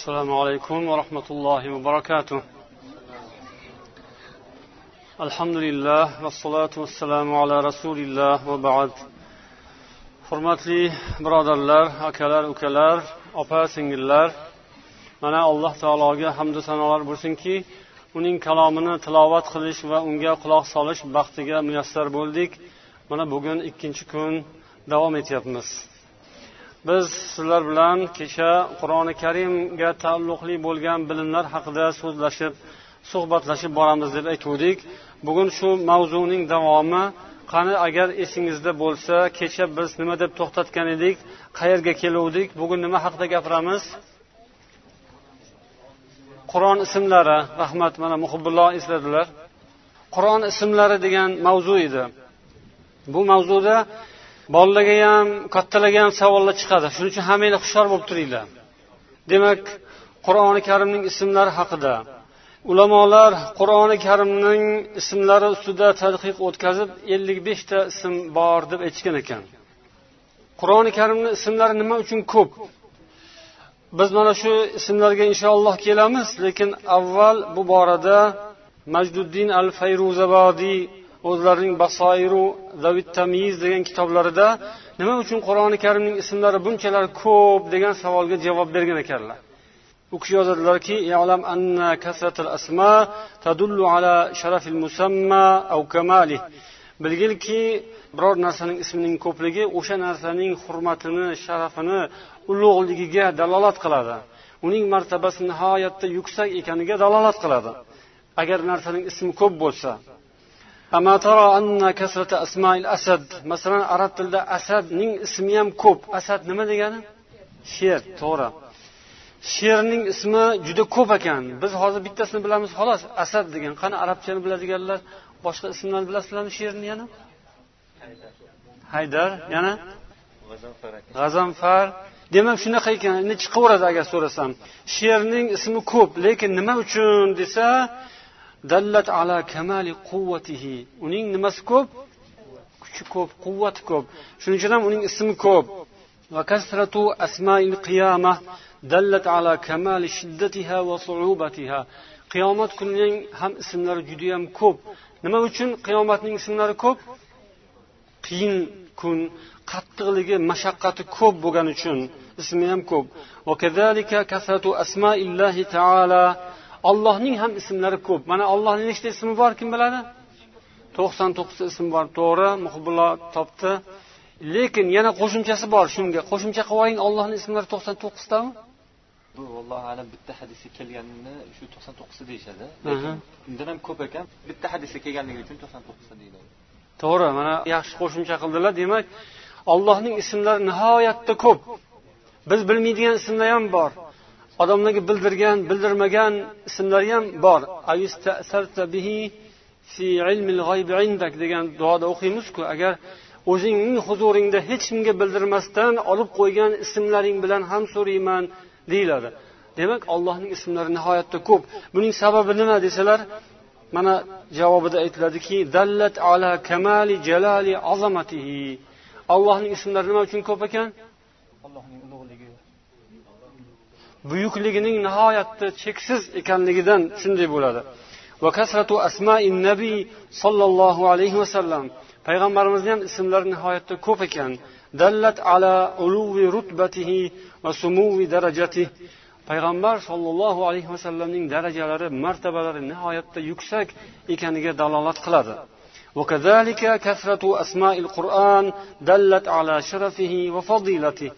السلام عليكم ورحمة الله وبركاته الحمد لله والصلاة والسلام على رسول الله وبعد hurmatli birodarlar akalar ukalar opa singillar mana alloh taologa hamdu sanolar bo'lsinki uning kalomini tilovat qilish va unga quloq solish baxtiga muyassar bo'ldik mana bugun ikkinchi kun davom etyapmiz Biz sizlar bilan kecha qur'oni karimga taalluqli bo'lgan bilimlar haqida so'zlashib suhbatlashib boramiz deb aytgandik bugun shu mavzuning davomi qani agar esingizda bo'lsa kecha biz nima deb to'xtatgan edik qayerga keluvdik bugun nima haqida gapiramiz? Qur'on ismlari rahmat mana muhibulloh esladilar. Qur'on ismlari degan mavzu edi. Bu mavzuda bolalarga ham kattalarga ham savollar chiqadi. Shuning uchun hammanglar hushyor bo'lib turinglar. Demak qur'oni karimning ismlari haqida. Ulamolar qur'oni karimning ismlari ustida tadqiq o'tkazib ellik beshta ism bor deb aytishgan ekan. Qur'oni karimni ismlari nima uchun ko'p? Biz mana shu ismlarga inshaalloh kelamiz lekin avval bu borada majduddin al fayruzabodiy o'zlarining basoiru zavit tamiz degan kitoblarida nima uchun qur'oni karimning ismlari bunchalar ko'p degan savolga javob bergan ekanlar. U kishi yozadilarki bilgilki biror narsaning ismining ko'pligi o'sha narsaning hurmatini sharafini ulug'ligiga dalolat qiladi. Uning martabasi nihoyatda yuksak ekaniga dalolat qiladi. Agar narsaning ismi ko'p bo'lsa masalan arab tilida asadning ismi ham ko'p. Asad nima degani? Sher to'g'ri. Sherning ismi juda ko'p ekan. Biz hozir bittasini bilamiz xolos. Asad degan. Qani arabchani biladiganlar boshqa ismlarni bilasizlarmi sherni yana? Haydar. Yana? G'azanfar. Demak shunaqa ekan. Endi chiqaveradi agar so'rasam. Sherning ismi ko'p lekin nima uchun desa dallat ala kamali quvvatihi uning nimasi ko'p kuchi ko'p quvvati ko'p shuning uchun ham uning ismi ko'p va kasratu asmail qiyama dallat ala kamali shiddatiha va su'ubatiha qiyomat kunining ham ismlari judayam ko'p nima uchun qiyomatning ismlari ko'p qiyin kun qattiqligi mashaqqati ko'p bo'lgani uchun ismi ham ko'p ollohning ham ismlari ko'p. Mana ollohning nechta ismi bor kim biladi? To'qson to'qqizta ism bor. To'g'ri muhibulloh topdi. Lekin yana qo'shimchasi bor shunga. Qo'shimcha qilib oling ollohni ismlari to'qson to'qqiztami? Bu allohu alam bitta hadisga kelganini shu to'qson to'qqizta deyishadi. Lekin undan ham ko'p ekan. Bitta hadisga kelganligi uchun to'qson to'qqizta deyiladi. To'g'ri mana yaxshi qo'shimcha qildilar. Demak ollohning ismlari nihoyatda ko'p. Biz bilmaydigan ismlar ham bor odamlarga bildirgan bildirmagan ismlari ham bor. Degan duoda o'qiymizku. Agar o'zingning huzuringda hech kimga bildirmasdan olib qo'ygan ismlaring bilan ham so'rayman deyiladi. Demak allohning ismlari nihoyatda ko'p. Buning sababi nima desalar mana javobida aytiladiki dallat ala kamali jalali azamatihi. Allohning ismlari nima uchun ko'p ekan? Allohning buyukligining nihoyatda cheksiz ekanligidan shunday bo'ladi nabiy sollallohu alayhi vasallam payg'ambarimizni ham ismlari nihoyatda ko'p ekan dallat ala uluvi rutbatihi va sumuvi darajatihi payg'ambar sollallohu alayhi vasallamning darajalari martabalari nihoyatda yuksak ekaniga dalolat qiladi وكذلك كثرة أسماء القرآن دلت على شرفه وفضيلته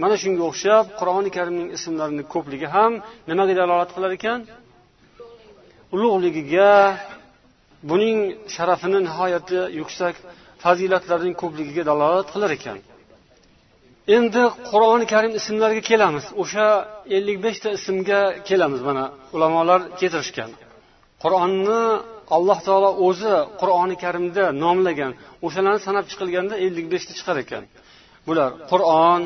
mana shunga o'xshab qur'oni karimning ismlarini ko'pligi ham nimaga dalolat qilar ekan? Ulug'ligiga buning sharafini nihoyatda yuksak fazilatlarining ko'pligiga dalolat qilar ekan. Endi qur'oni karim ismlariga kelamiz. O'sha ellik beshta ismga kelamiz. Mana ulamolar keltirishgan. Qur'onni alloh taolo o'zi qur'oni karimda nomlagan. O'shalarni sanab chiqilganda ellik beshta chiqar ekan. Bular qur'on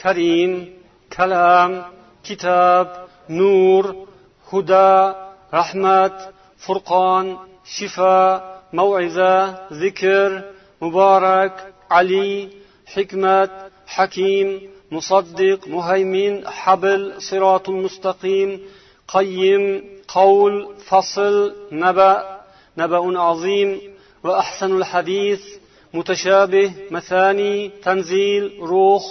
كريم كلام كتاب نور هدى رحمة فرقان شفاء موعظة ذكر مبارك علي حكمة حكيم مصدق مهيمن حبل صراط مستقيم قيم قول فصل نبأ نبأ عظيم وأحسن الحديث متشابه مثاني تنزيل روح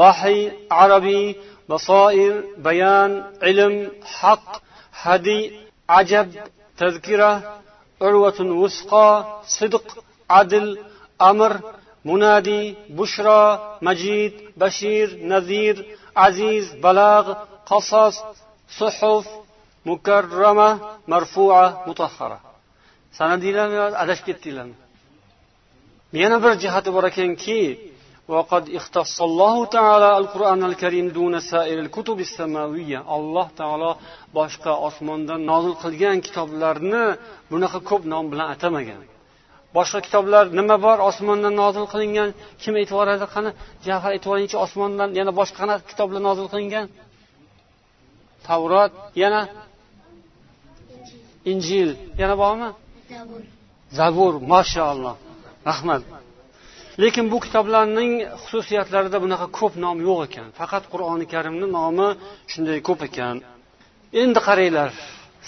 vahiy arabiy basoir bayan ilm haq hadiy ajab tazkira urvatun vusqo sidq adl amr munadi bushro majid bashir nazir aziz balagʼ qasos suhuf mukarrama marfua mutahhara sanadinglarmi yo adashib ketdinglarmi? Yana bir jihati bor ekanki وقد اختص الله تعالى القرآن الكريم دون سائر الكتب السماوية الله تعالى boshqa osmondan nozil qilgan kitoblarni bunaqa ko'p nom bilan atamagan boshqa kitoblar nima bor osmondan nozil qilingan kim aytib yuboradi qani jafar aytib yuboringchi osmondan yana boshqa qanaqa kitoblar nozil qilingan tavrot yana injil yana bormi zabur mashaalloh rahmat lekin bu kitoblarning xususiyatlarida bunaqa ko'p nom yo'q ekan. Faqat qur'oni karimni nomi shunday ko'p ekan. Endi qaranglar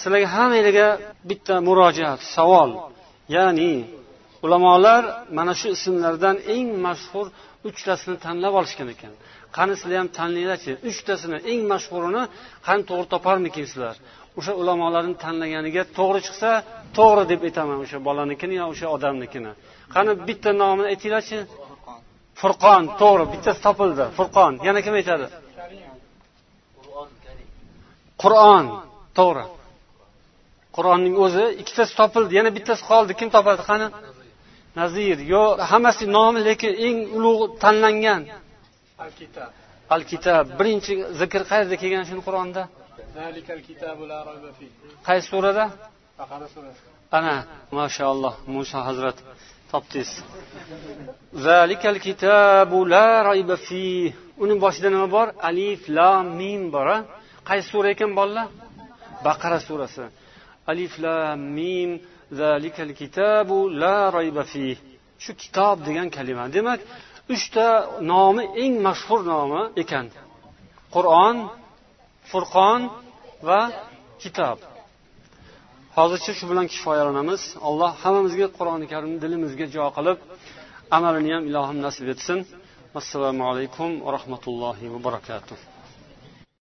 sizlarga hammanglarga bitta murojaat savol. Ya'ni ulamolar mana shu ismlardan eng mashhur uchtasini tanlab olishgan ekan. Qani sizlar ham tanlanglarchi? Uchtasini eng mashhurini qani to'g'ri toparmikinsizlar? O'sha ulamolarni tanlaganiga to'g'ri chiqsa to'g'ri deb aytaman o'sha bolanikini yo o'sha odamnikini. Qani bitta nomini aytinglarchi. Furqon to'g'ri bittasi topildi. Furqon yana kim aytadi? Qur'on to'g'ri. Qur'onning o'zi ikkitasi topildi yana bittasi qoldi. Kim topadi? Qani? Nazir. Yo hammasi nomi lekin eng ulug' tanlangan. Al kitob birinchi zikr qayerda kelgan shuni qur'onda qaysi surada? Baqara surasi. Ana mashaalloh muso hazrat topdingiz. Zalikal kitabu la rayba fi. Uni boshida nima bor? Alif lam mim bor a qaysi sura ekan bolalar baqara surasi. Alif lam mim zalikal kitabu la rayba fi. Shu kitob degan kalima. Demak uchta nomi eng mashhur nomi ekan. Qur'on furqon va kitob. Hozircha shu bilan kifoyalanamiz. Alloh hammamizga qur'oni karimni dilimizga jo qilib amalini ham ilohim nasib etsin. Assalomu alaykum va rahmatullohi va barakatuh.